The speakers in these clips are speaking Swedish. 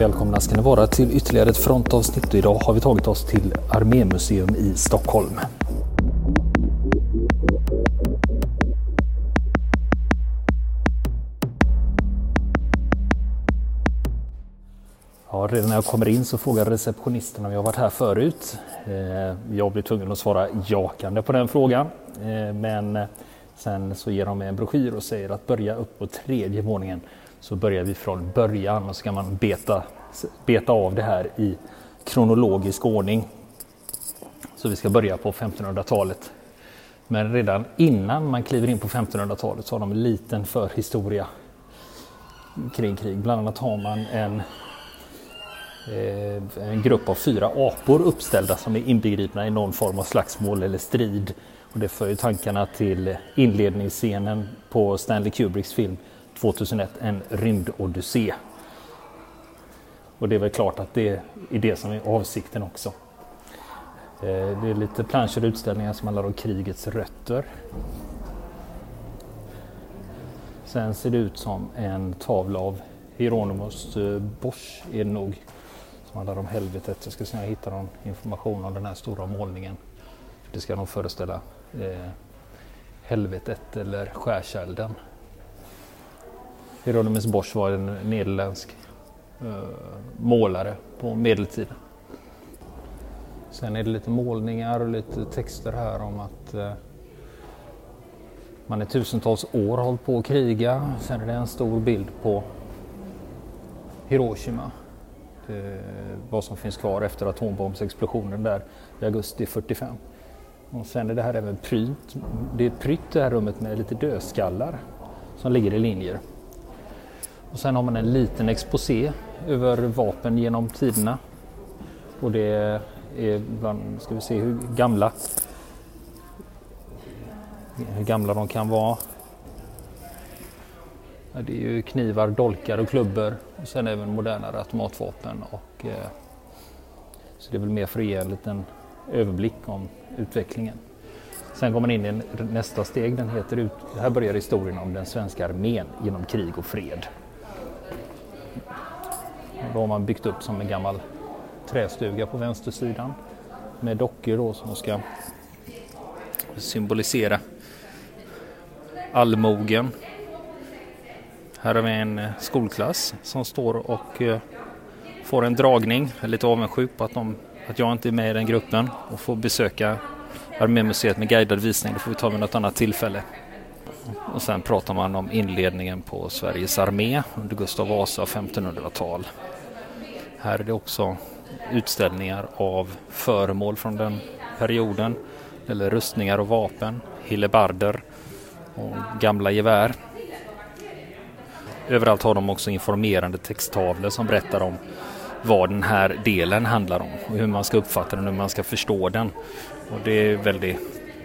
Välkomna ska ni vara till ytterligare ett frontavsnitt. Idag har vi tagit oss till Armémuseum i Stockholm. Ja, redan när jag kommer in så frågar receptionisten om jag varit här förut. Eh, jag blir tvungen att svara jakande på den frågan. Eh, men eh, sen så ger de mig en broschyr och säger att börja upp på tredje våningen så börjar vi från början och så kan man beta, beta av det här i kronologisk ordning. Så vi ska börja på 1500-talet. Men redan innan man kliver in på 1500-talet så har de en liten förhistoria kring krig. Bland annat har man en, eh, en grupp av fyra apor uppställda som är inbegripna i någon form av slagsmål eller strid. Och det för ju tankarna till inledningsscenen på Stanley Kubricks film 2001 en rymdodyssé. Och det är väl klart att det är det som är avsikten också. Eh, det är lite planscher och utställningar som handlar om krigets rötter. Sen ser det ut som en tavla av Hieronymus eh, Bosch är det nog. Som handlar om helvetet. Jag ska se om jag hittar någon information om den här stora målningen. Det ska nog föreställa eh, helvetet eller skärselden. Hieronymus Bosch var en nederländsk Eh, målare på medeltiden. Sen är det lite målningar och lite texter här om att eh, man i tusentals år hållit på att kriga. Sen är det en stor bild på Hiroshima. Det, vad som finns kvar efter atombombsexplosionen där i augusti 45. Och sen är det här även prynt. Det är prytt det här rummet med lite dödskallar som ligger i linjer. Och sen har man en liten exposé över vapen genom tiderna. Och det är bland, ska vi se hur gamla hur gamla de kan vara. Det är ju knivar, dolkar och klubbor och sen även modernare automatvapen. Och, eh, så det är väl mer för att ge en liten överblick om utvecklingen. Sen går man in i nästa steg, den heter, här börjar historien om den svenska armén genom krig och fred. Då har man byggt upp som en gammal trästuga på vänstersidan med dockor då som ska symbolisera allmogen. Här har vi en eh, skolklass som står och eh, får en dragning. Jag är lite avundsjuk på att, de, att jag inte är med i den gruppen och får besöka Armémuseet med guidad visning. Det får vi ta vid något annat tillfälle. Och sen pratar man om inledningen på Sveriges armé under Gustav Vasa 1500-tal. Här är det också utställningar av föremål från den perioden. Eller rustningar och vapen, hillebarder och gamla gevär. Överallt har de också informerande texttavlor som berättar om vad den här delen handlar om och hur man ska uppfatta den och hur man ska förstå den. Och det är väldigt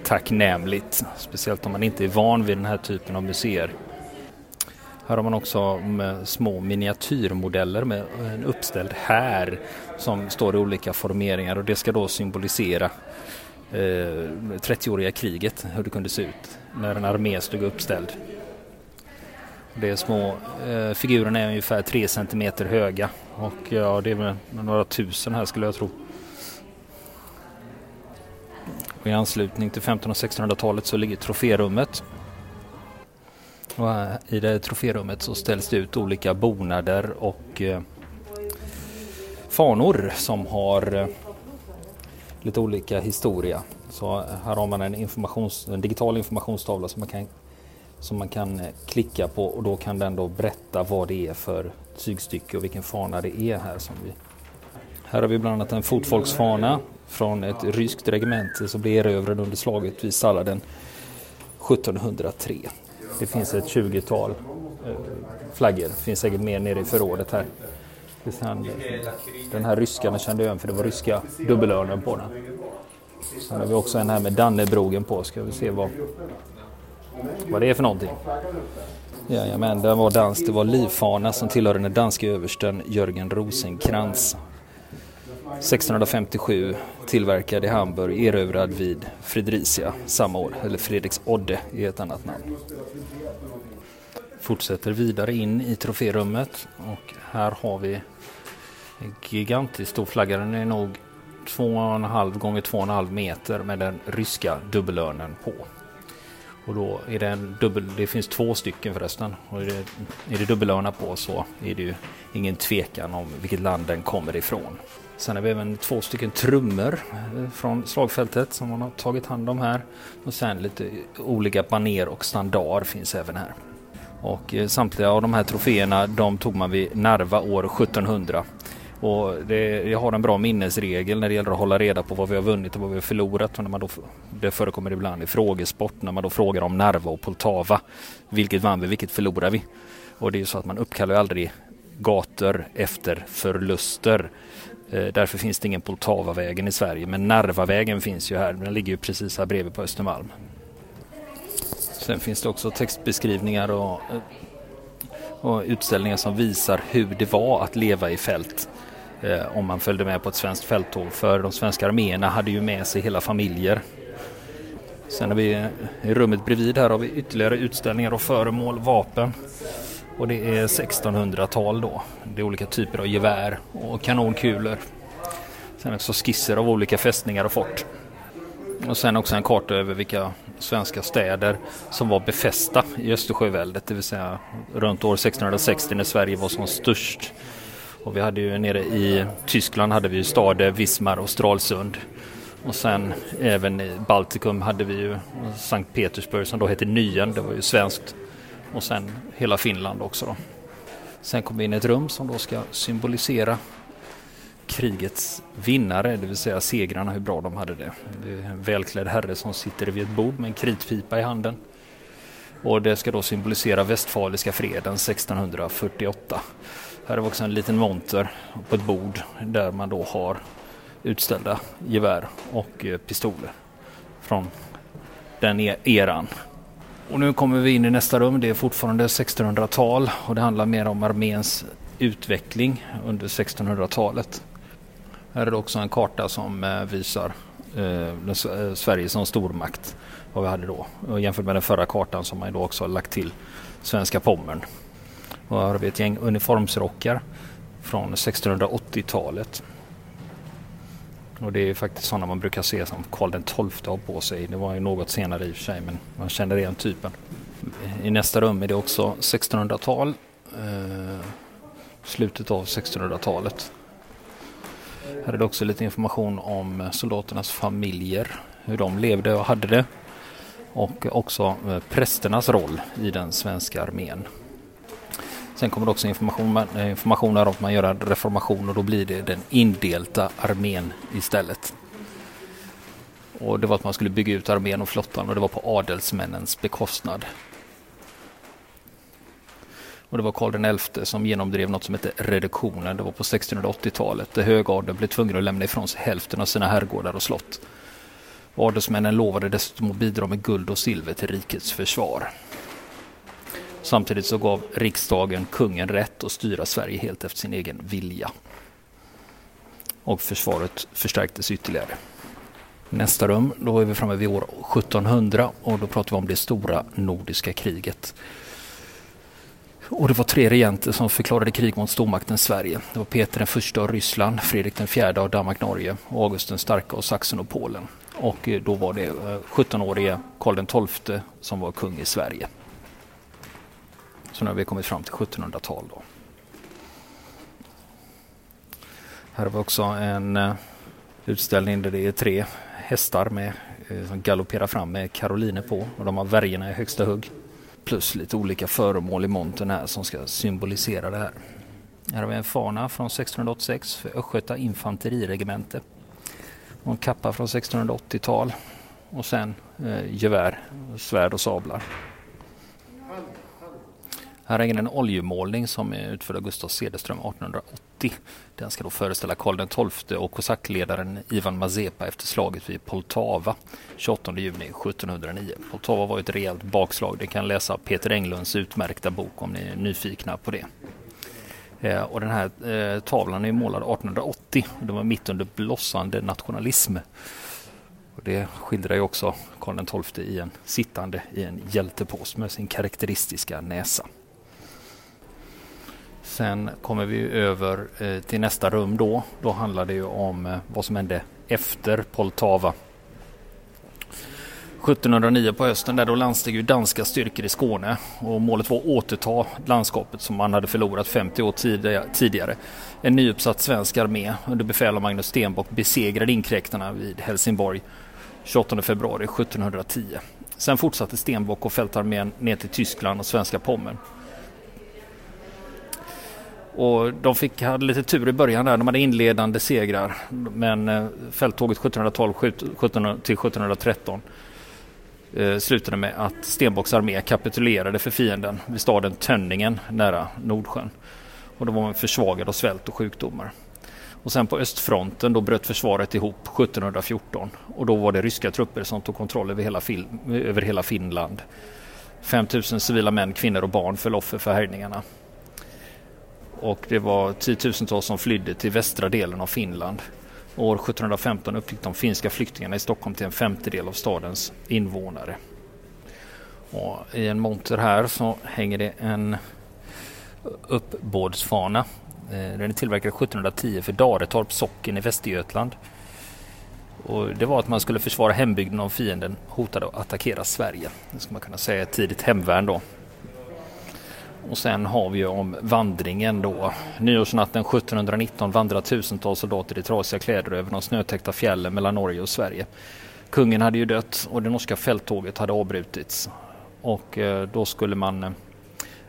tacknämligt, speciellt om man inte är van vid den här typen av museer. Här har man också eh, små miniatyrmodeller med en uppställd här som står i olika formeringar och det ska då symbolisera eh, 30-åriga kriget, hur det kunde se ut när en armé stod uppställd. Det är små, eh, figurerna är ungefär 3 cm höga och ja, det är väl några tusen här skulle jag tro. Och I anslutning till 1500 och 1600-talet så ligger troférummet och I det troférummet så ställs det ut olika bonader och eh, fanor som har eh, lite olika historia. Så här har man en, informations, en digital informationstavla som man, kan, som man kan eh, klicka på och då kan den då berätta vad det är för tygstycke och vilken fana det är här. Som vi. Här har vi bland annat en fotfolksfana från ett ryskt regemente som blev erövrad under slaget vid Salladen 1703. Det finns ett 20-tal eh, flaggor. Det finns säkert mer nere i förrådet här. Den här ryskan kände jag igen för det var ryska dubbelörnen på den. Sen har vi också en här med Dannebrogen på. Ska vi se vad, vad det är för någonting. Jajamän, den var dansk. Det var livfana som tillhörde den danske översten Jörgen Rosenkrantz. 1657 tillverkad i Hamburg, erövrad vid Fredricia samma år, eller Fredriksodde i ett annat namn. Fortsätter vidare in i troférummet och här har vi En gigantisk stor flagga. Den är nog 2,5 gånger 2,5 meter med den ryska dubbelörnen på. Och då är det en dubbel, det finns två stycken förresten. Och är det, är det dubbelörnar på så är det ju ingen tvekan om vilket land den kommer ifrån. Sen har vi även två stycken trummor eh, från slagfältet som man har tagit hand om här. Och sen lite olika baner och standard finns även här. Och eh, samtliga av de här troféerna de tog man vid Narva år 1700. Och det, jag har en bra minnesregel när det gäller att hålla reda på vad vi har vunnit och vad vi har förlorat. när man då, det förekommer ibland i frågesport när man då frågar om Narva och Poltava. Vilket vann vi, vilket förlorade vi? Och det är ju så att man uppkallar aldrig gator efter förluster. Eh, därför finns det ingen Poltavavägen i Sverige men Narvavägen finns ju här. Den ligger ju precis här bredvid på Östermalm. Sen finns det också textbeskrivningar och, eh, och utställningar som visar hur det var att leva i fält eh, om man följde med på ett svenskt fälttåg. För de svenska arméerna hade ju med sig hela familjer. Sen har vi eh, i rummet bredvid här har vi ytterligare utställningar och föremål, vapen. Och det är 1600-tal då. Det är olika typer av gevär och kanonkulor. Sen också skisser av olika fästningar och fort. Och sen också en karta över vilka svenska städer som var befästa i Östersjöväldet, det vill säga runt år 1660 när Sverige var som störst. Och vi hade ju nere i Tyskland hade vi ju stader Wismar och Stralsund. Och sen även i Baltikum hade vi ju Sankt Petersburg som då hette Nyen, det var ju svenskt. Och sen hela Finland också då. Sen kom vi in i ett rum som då ska symbolisera krigets vinnare, det vill säga segrarna, hur bra de hade det. Det är en välklädd herre som sitter vid ett bord med en kritpipa i handen. Och det ska då symbolisera Västfaliska freden 1648. Här är också en liten monter på ett bord där man då har utställda gevär och eh, pistoler från den e-, eran. Och nu kommer vi in i nästa rum. Det är fortfarande 1600-tal och det handlar mer om arméns utveckling under 1600-talet. Här är det också en karta som eh, visar eh, eh, Sverige som stormakt. Vad vi hade då. Och jämfört med den förra kartan som man då också har lagt till svenska Pommern. Och här har vi ett gäng uniformsrockar från 1680-talet. Och det är faktiskt sådana man brukar se som Karl XII har på sig. Det var ju något senare i och för sig men man känner igen typen. I nästa rum är det också 1600-tal. Eh, slutet av 1600-talet. Här är det också lite information om soldaternas familjer. Hur de levde och hade det. Och också eh, prästernas roll i den svenska armén. Sen kommer det också information, eh, information om att man gör en reformation och då blir det den indelta armén istället. Och det var att man skulle bygga ut armén och flottan och det var på adelsmännens bekostnad. Och det var Karl XI som genomdrev något som hette reduktionen. Det var på 1680-talet där högadeln blev tvungen att lämna ifrån sig hälften av sina herrgårdar och slott. Adelsmännen lovade dessutom att bidra med guld och silver till rikets försvar. Samtidigt så gav riksdagen kungen rätt att styra Sverige helt efter sin egen vilja. Och försvaret förstärktes ytterligare. Nästa rum, då är vi framme vid år 1700 och då pratar vi om det stora nordiska kriget. Och det var tre regenter som förklarade krig mot stormakten Sverige. Det var Peter den första av Ryssland, Fredrik den fjärde av Danmark-Norge och August den starka av Sachsen och Polen. Och eh, då var det eh, 17-årige Karl Karl XII som var kung i Sverige. Så nu har vi kommit fram till 1700-tal då. Här har vi också en eh, utställning där det är tre hästar med, eh, som galopperar fram med karoliner på och de har värjorna i högsta hugg. Plus lite olika föremål i montern här som ska symbolisera det här. Här har vi en fana från 1686 för Östgöta infanteriregemente. Och en kappa från 1680-tal. Och sen eh, gevär, svärd och sablar. Här hänger en oljemålning som är utförd av Gustav Cederström 1880. Den ska då föreställa Karl XII och kosackledaren Ivan Mazepa efter slaget vid Poltava 28 juni 1709. Poltava var ett rejält bakslag. Ni kan läsa Peter Englunds utmärkta bok om ni är nyfikna på det. Eh, och den här eh, tavlan är målad 1880. Det var mitt under blossande nationalism. Och det skildrar ju också Karl XII i en sittande i en hjältepås med sin karaktäristiska näsa. Sen kommer vi över eh, till nästa rum då. Då handlar det ju om eh, vad som hände efter Poltava. 1709 på hösten där då landsteg ju danska styrkor i Skåne och målet var att återta landskapet som man hade förlorat 50 år tidigare. En nyuppsatt svensk armé under befäl av Magnus Stenbock besegrade inkräktarna vid Helsingborg 28 februari 1710. Sen fortsatte Stenbock och fältarmén ner till Tyskland och svenska Pommern. Och de fick, hade lite tur i början där, de hade inledande segrar. Men eh, fälttåget 1712 17, till 1713 eh, slutade med att Stenbocks armé kapitulerade för fienden vid staden Tönningen nära Nordsjön. Och då var man försvagad av svält och sjukdomar. Och sen på östfronten då bröt försvaret ihop 1714 och då var det ryska trupper som tog kontroll över hela, över hela Finland. 5000 civila män, kvinnor och barn föll offer för härjningarna. Och det var tiotusentals som flydde till västra delen av Finland. År 1715 uppgick de finska flyktingarna i Stockholm till en femtedel av stadens invånare. Och I en monter här så hänger det en uppbådsfana. Eh, den är tillverkad 1710 för Daretorp socken i Västergötland. Och det var att man skulle försvara hembygden om fienden hotade att attackera Sverige. Det skulle man kunna säga ett tidigt hemvärn då. Och sen har vi ju om vandringen då. Nyårsnatten 1719 vandrar tusentals soldater i trasiga kläder över de snötäckta fjällen mellan Norge och Sverige. Kungen hade ju dött och det norska fälttåget hade avbrutits. Och eh, då skulle man eh,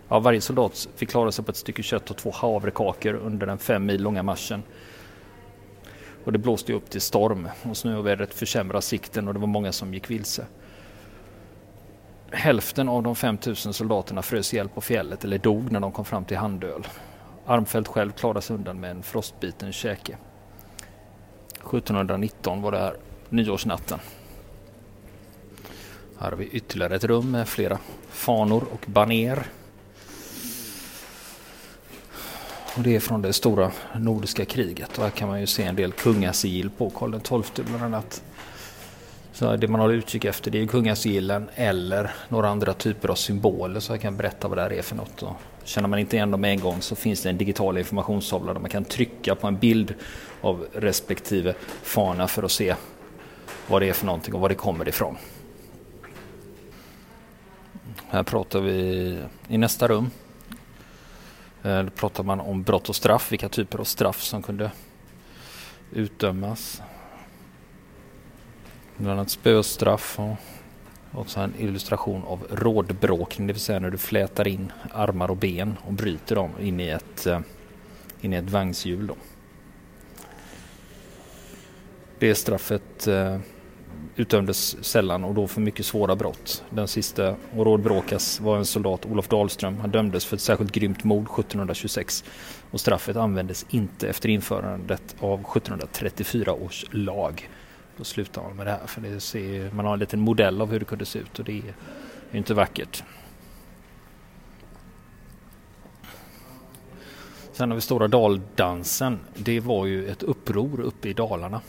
Ja, varje soldat fick klara sig på ett stycke kött och två havrekakor under den fem mil långa marschen. Och det blåste upp till storm och snöovädret försämrade sikten och det var många som gick vilse. Hälften av de 5000 soldaterna frös ihjäl på fjället eller dog när de kom fram till Handöl. Armfelt själv klarade sig undan med en frostbiten käke. 1719 var det här nyårsnatten. Här har vi ytterligare ett rum med flera fanor och baner. Och det är från det stora nordiska kriget och här kan man ju se en del kungasigill på Karl XII bland annat. Så det man har utkik efter det är kungasigillen eller några andra typer av symboler så jag kan berätta vad det här är för något. Och känner man inte igen dem en gång så finns det en digital informationstavla där man kan trycka på en bild av respektive fana för att se vad det är för någonting och var det kommer ifrån. Här pratar vi i nästa rum. Då pratar man om brott och straff, vilka typer av straff som kunde utdömas. Bland annat spöstraff och också en illustration av rådbråkning, det vill säga när du flätar in armar och ben och bryter dem in i ett, eh, in i ett vagnshjul. Då. Det straffet eh, utdömdes sällan och då för mycket svåra brott. Den sista att rådbråkas var en soldat, Olof Dahlström. Han dömdes för ett särskilt grymt mord 1726 och straffet användes inte efter införandet av 1734 års lag. Då slutar man med det här för det ser, man har en liten modell av hur det kunde se ut och det är inte vackert. Sen har vi Stora Daldansen. Det var ju ett uppror uppe i Dalarna.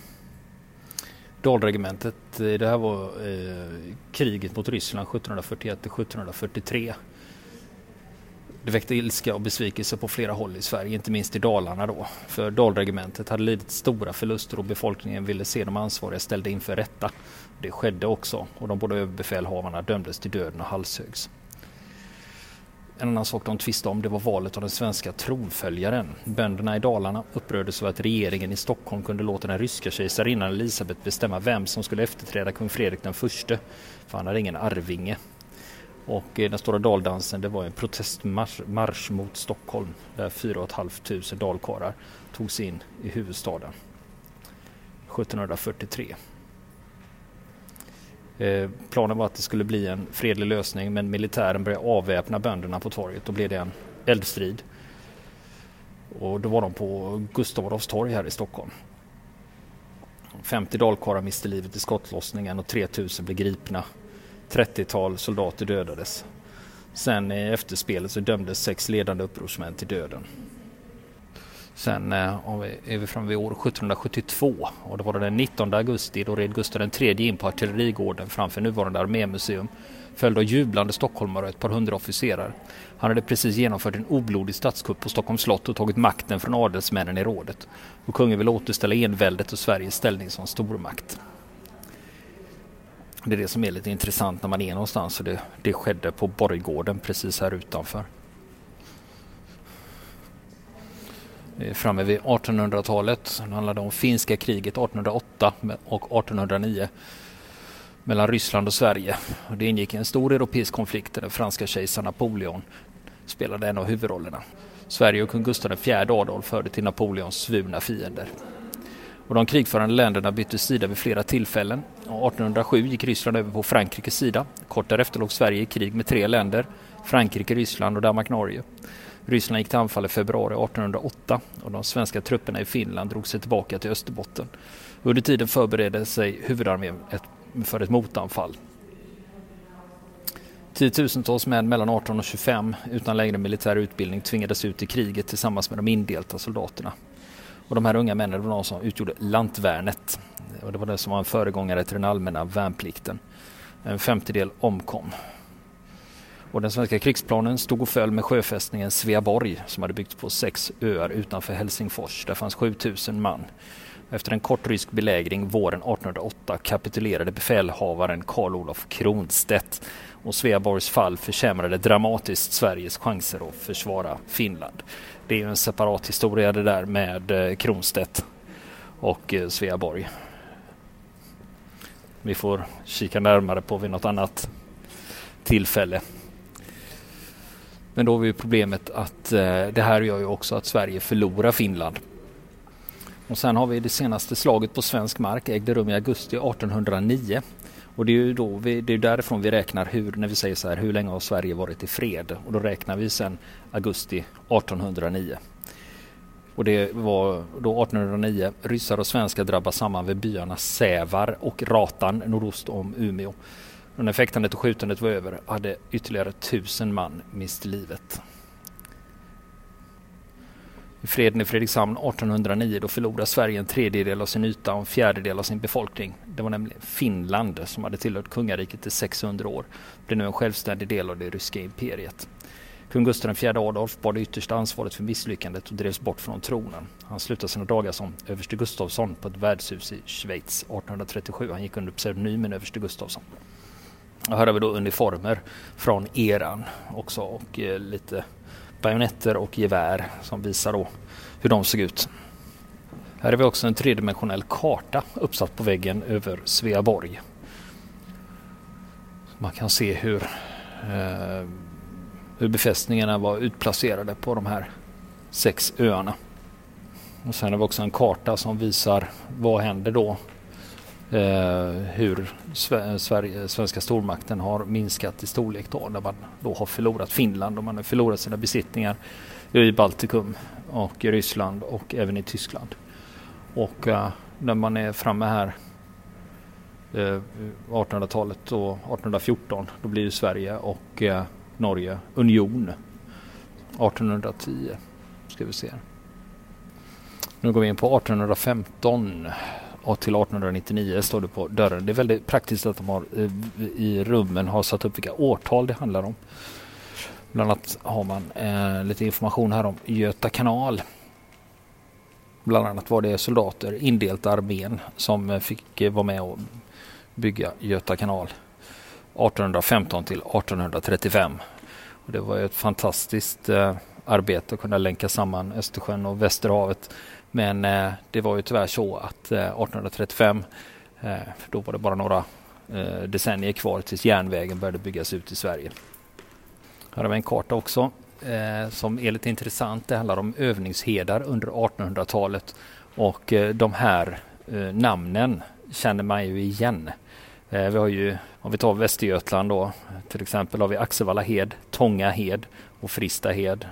Dalregementet, eh, det här var eh, kriget mot Ryssland 1741 till 1743. Det väckte ilska och besvikelse på flera håll i Sverige, inte minst i Dalarna då. För Dalregementet hade lidit stora förluster och befolkningen ville se de ansvariga ställda inför rätta. Det skedde också och de båda överbefälhavarna dömdes till döden och halshögs. En annan sak de tvistade om det var valet av den svenska tronföljaren. Bönderna i Dalarna upprördes över att regeringen i Stockholm kunde låta den ryska kejsarinnan Elisabet bestämma vem som skulle efterträda kung Fredrik den förste. För han hade ingen arvinge. Och eh, den stora daldansen det var en protestmarsch mot Stockholm där 4 500 dalkarlar tog sig in i huvudstaden 1743. Eh, planen var att det skulle bli en fredlig lösning men militären började avväpna bönderna på torget. Då blev det en eldstrid. Och då var de på Gustav Adolfs torg här i Stockholm. 50 dalkarlar miste livet i skottlossningen och 3000 blev gripna. 30-tal soldater dödades. Sen i efterspelet så dömdes sex ledande upprorsmän till döden. Sen eh, är vi framme vid år 1772 och då var det den 19 augusti då red Gustav III in på artillerigården framför nuvarande armémuseum följd av jublande stockholmare och ett par hundra officerare. Han hade precis genomfört en oblodig statskupp på Stockholms slott och tagit makten från adelsmännen i rådet. Och kungen vill återställa enväldet och Sveriges ställning som stormakt. Det är det som är lite intressant när man är någonstans och det, det skedde på Borggården precis här utanför. Framme vid 1800-talet. Det handlade om finska kriget 1808 och 1809 mellan Ryssland och Sverige. Det ingick i en stor europeisk konflikt där den franska kejsaren Napoleon spelade en av huvudrollerna. Sverige och kung Gustav IV Adolf hörde till Napoleons svurna fiender. Och de krigförande länderna bytte sida vid flera tillfällen. Och 1807 gick Ryssland över på Frankrikes sida. Kort därefter låg Sverige i krig med tre länder, Frankrike, Ryssland och Danmark-Norge. Ryssland gick till anfall i februari 1808 och de svenska trupperna i Finland drog sig tillbaka till Österbotten. Under tiden förberedde sig huvudarmén för ett motanfall. Tiotusentals män mellan 18 och 25 utan längre militär utbildning tvingades ut i kriget tillsammans med de indelta soldaterna. Och de här unga männen var de som utgjorde lantvärnet. Och det var det som var en föregångare till den allmänna värnplikten. En femtedel omkom. Och den svenska krigsplanen stod och föll med sjöfästningen Sveaborg som hade byggts på sex öar utanför Helsingfors. Där fanns 7000 man. Efter en kort rysk belägring våren 1808 kapitulerade befälhavaren Karl Olof Kronstedt och Sveaborgs fall försämrade dramatiskt Sveriges chanser att försvara Finland. Det är ju en separat historia det där med eh, Kronstedt och eh, Sveaborg. Vi får kika närmare på vid något annat tillfälle. Men då har vi problemet att eh, det här gör ju också att Sverige förlorar Finland. Och sen har vi det senaste slaget på svensk mark ägde rum i augusti 1809. Och det är ju då vi, det är därifrån vi räknar hur, när vi säger så här, hur länge har Sverige varit i fred? Och då räknar vi sedan augusti 1809. Och det var då 1809 ryssar och svenskar drabbas samman vid byarna Sävar och Ratan nordost om Umeå. Och när fäktandet och skjutandet var över hade ytterligare tusen man mist livet. I freden i Fredrikshamn 1809 då förlorade Sverige en tredjedel av sin yta och en fjärdedel av sin befolkning. Det var nämligen Finland som hade tillhört kungariket i 600 år. Det är nu en självständig del av det ryska imperiet. Kung Gustav IV Adolf bar det yttersta ansvaret för misslyckandet och drevs bort från tronen. Han slutade sina dagar som överste Gustavsson på ett värdshus i Schweiz 1837. Han gick under pseudonymen överste Gustavsson. Och här har vi då uniformer från eran också och eh, lite bajonetter och gevär som visar då hur de såg ut. Här har vi också en tredimensionell karta uppsatt på väggen över Sveaborg. Man kan se hur, eh, hur befästningarna var utplacerade på de här sex öarna. Och sen har vi också en karta som visar vad händer då eh, hur Sverige, svenska stormakten har minskat i storlek då när man då har förlorat Finland och man har förlorat sina besittningar i Baltikum och i Ryssland och även i Tyskland. Och uh, när man är framme här eh, uh, 1800-talet och 1814 då blir Sverige och uh, Norge union 1810 ska vi se. Nu går vi in på 1815 och till 1899 står det på dörren. Det är väldigt praktiskt att de har i rummen har satt upp vilka årtal det handlar om. Bland annat har man eh, lite information här om Göta kanal. Bland annat var det soldater indelt armén som eh, fick eh, vara med och bygga Göta kanal 1815 till 1835. Och det var ett fantastiskt eh, arbete att kunna länka samman Östersjön och Västerhavet men eh, det var ju tyvärr så att eh, 1835, eh, då var det bara några decennier kvar tills järnvägen började byggas ut i Sverige. Här har vi en karta också eh, som är lite intressant. Det handlar om övningshedar under 1800-talet och eh, de här eh, namnen känner man ju igen. Eh, vi har ju, om vi tar Västergötland då, till exempel har vi Axevalla hed, Tånga hed och Frista hed.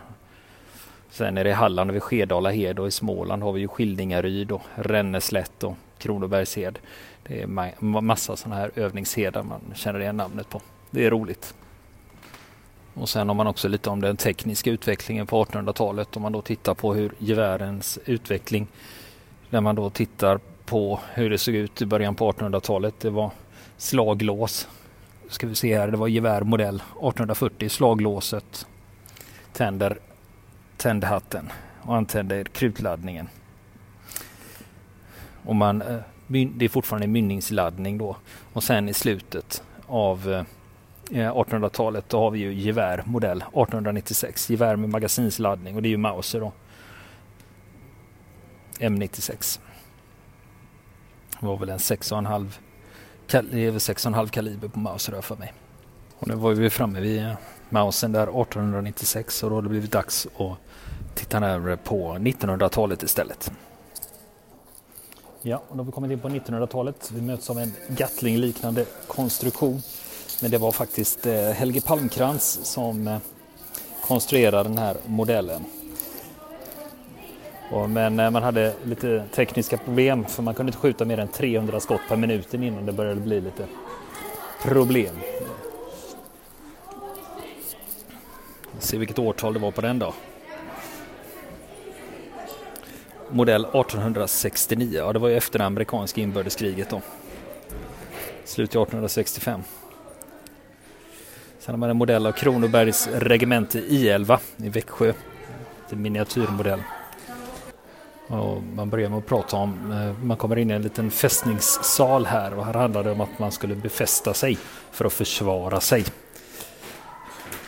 Sen är det i Halland har vi Skedala hed och i Småland har vi ju Skildingaryd och Ränneslätt och Kronobergshed. Det är ma massa sådana här övningshedar man känner igen namnet på. Det är roligt. Och sen har man också lite om den tekniska utvecklingen på 1800-talet om man då tittar på hur gevärens utveckling när man då tittar på hur det såg ut i början på 1800-talet. Det var slaglås ska vi se här, det var gevär modell 1840, slaglåset, tänder tändhatten och antänder krutladdningen. Och man, eh, det är fortfarande mynningsladdning då. Och sen i slutet av eh, Eh, 1800-talet då har vi ju gevär modell 1896. Gevär med magasinsladdning och det är ju Mauser då. M96. Det var väl en 6,5 6,5 kaliber på Mauser för mig. Och nu var vi framme vid eh, Mausen där 1896 och då har det blivit dags att titta närmare på 1900-talet istället. Ja, och då har vi kommit in på 1900-talet. Vi möts av en Gatling-liknande konstruktion. Men det var faktiskt eh, Helge Palmkrans som eh, konstruerade den här modellen. Men eh, man hade lite tekniska problem för man kunde inte skjuta mer än 300 skott per minut innan det började bli lite problem. Se vilket årtal det var på den då. Modell 1869, ja det var ju efter det amerikanska inbördeskriget då. Slutet 1865. Sen har man en modell av Kronobergs regemente I11 i Växjö. En miniatyrmodell. Och man börjar med att prata om, eh, man kommer in i en liten fästningssal här och här handlar det om att man skulle befästa sig för att försvara sig.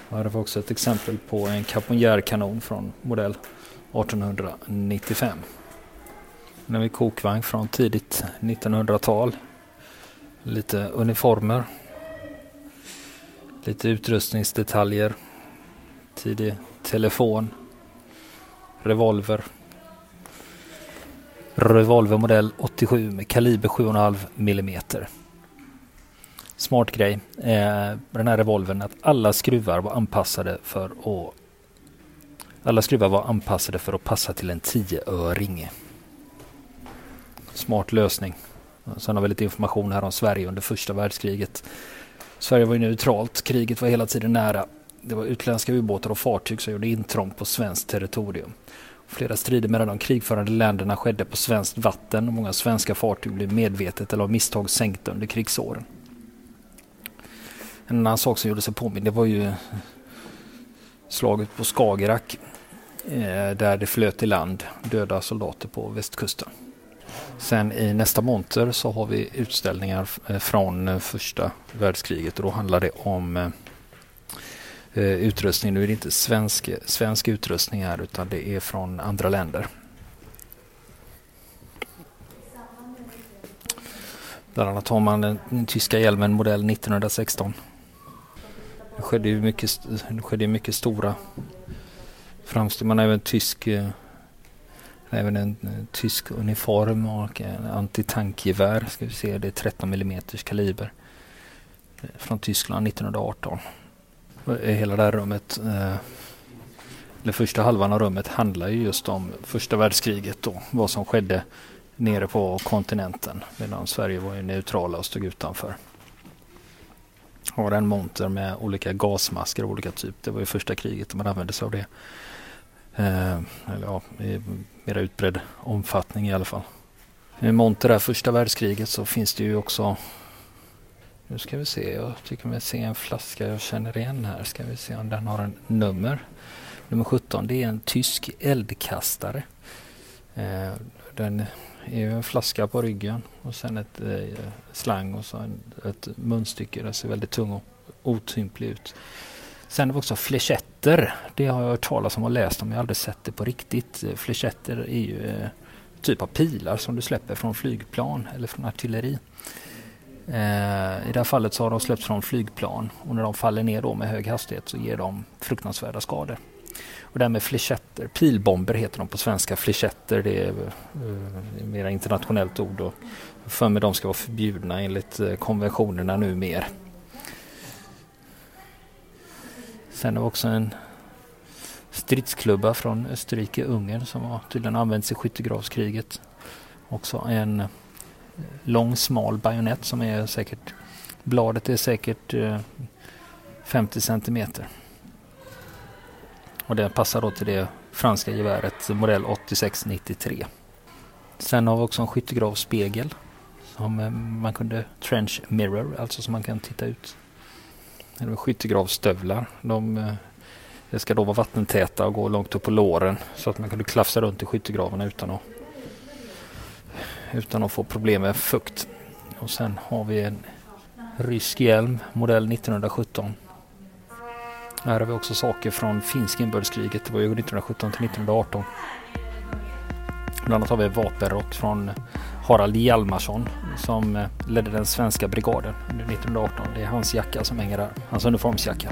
Och här vi också ett exempel på en kaponjärkanon från modell 1895. Nu vi kokvagn från tidigt 1900-tal. Lite uniformer. Lite utrustningsdetaljer. Tidig telefon. Revolver. Revolvermodell 87 med kaliber 7,5 mm. smart grej eh, den här revolvern att alla skruvar var anpassade för att alla skruvar var anpassade för att passa till en 10-öring. Smart lösning. Sen har vi lite information här om Sverige under första världskriget. Sverige var ju neutralt, kriget var hela tiden nära. Det var utländska ubåtar och fartyg som gjorde intrång på svenskt territorium. Flera strider mellan de krigförande länderna skedde på svenskt vatten och många svenska fartyg blev medvetet eller av misstag sänkta under krigsåren. En annan sak som gjorde sig påminn det var ju slaget på Skagerrak eh, där det flöt i land döda soldater på västkusten. Sen i nästa monter så har vi utställningar eh, från eh, första världskriget och då handlar det om eh, utrustning. Nu är det inte svensk, svensk utrustning här utan det är från andra länder. Bland annat har man den tyska hjälmen modell 1916. Det skedde ju mycket, det skedde mycket stora framsteg. Man har även tysk Även en eh, tysk uniform och en antitankgevär. Ska vi se, det är 13 mm kaliber. Eh, från Tyskland 1918. Hela det här rummet, eh, eller första halvan av rummet handlar ju just om första världskriget då. Vad som skedde nere på kontinenten. Medan Sverige var ju neutrala och stod utanför har en monter med olika gasmasker av olika typ. Det var ju första kriget man använde sig av det. Eh, eller ja, i mer utbredd omfattning i alla fall. I monter där första världskriget så finns det ju också nu ska vi se, jag tycker mig se en flaska jag känner igen här. Ska vi se om den har en nummer. Nummer 17, det är en tysk eldkastare. Eh, den är ju en flaska på ryggen och sen ett eh, slang och så en, ett munstycke. Den ser väldigt tung och otymplig ut. Sen har vi också flechetter. Det har jag hört talas om och läst om. Jag har aldrig sett det på riktigt. Eh, flechetter är ju eh, typ av pilar som du släpper från flygplan eller från artilleri. Eh, I det här fallet så har de släppts från flygplan och när de faller ner då med hög hastighet så ger de fruktansvärda skador. Och det här med flechetter, pilbomber heter de på svenska. Flechetter det är eh, mer internationellt ord och för mig de ska vara förbjudna enligt eh, konventionerna numera. Sen har vi också en stridsklubba från Österrike-Ungern som har tydligen använts i skyttegravskriget. Också en eh, lång smal bajonett som är säkert, bladet är säkert eh, 50 centimeter. Och den passar då till det franska geväret modell 8693. Sen har vi också en skyttegravsspegel som eh, man kunde trench mirror, alltså som man kan titta ut eller skyttegravstövlar. De, eh, det ska då vara vattentäta och gå långt upp på låren så att man kunde klafsa runt i skyttegravarna utan att, utan att få problem med fukt. Och sen har vi en rysk hjälm, modell 1917. Här har vi också saker från finska inbördeskriget, det var ju 1917 till 1918. Bland annat har vi vapenrock från Harald Hjalmarsson som eh, ledde den svenska brigaden under 1918. Det är hans jacka som hänger där, hans uniformsjacka.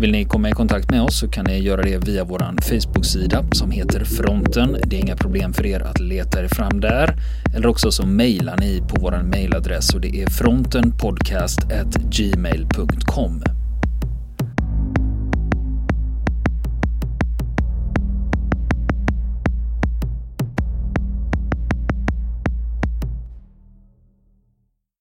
Vill ni komma i kontakt med oss så kan ni göra det via vår Facebook-sida som heter Fronten. Det är inga problem för er att leta er fram där. Eller också så mejlar ni på vår mejladress och det är frontenpodcastgmail.com.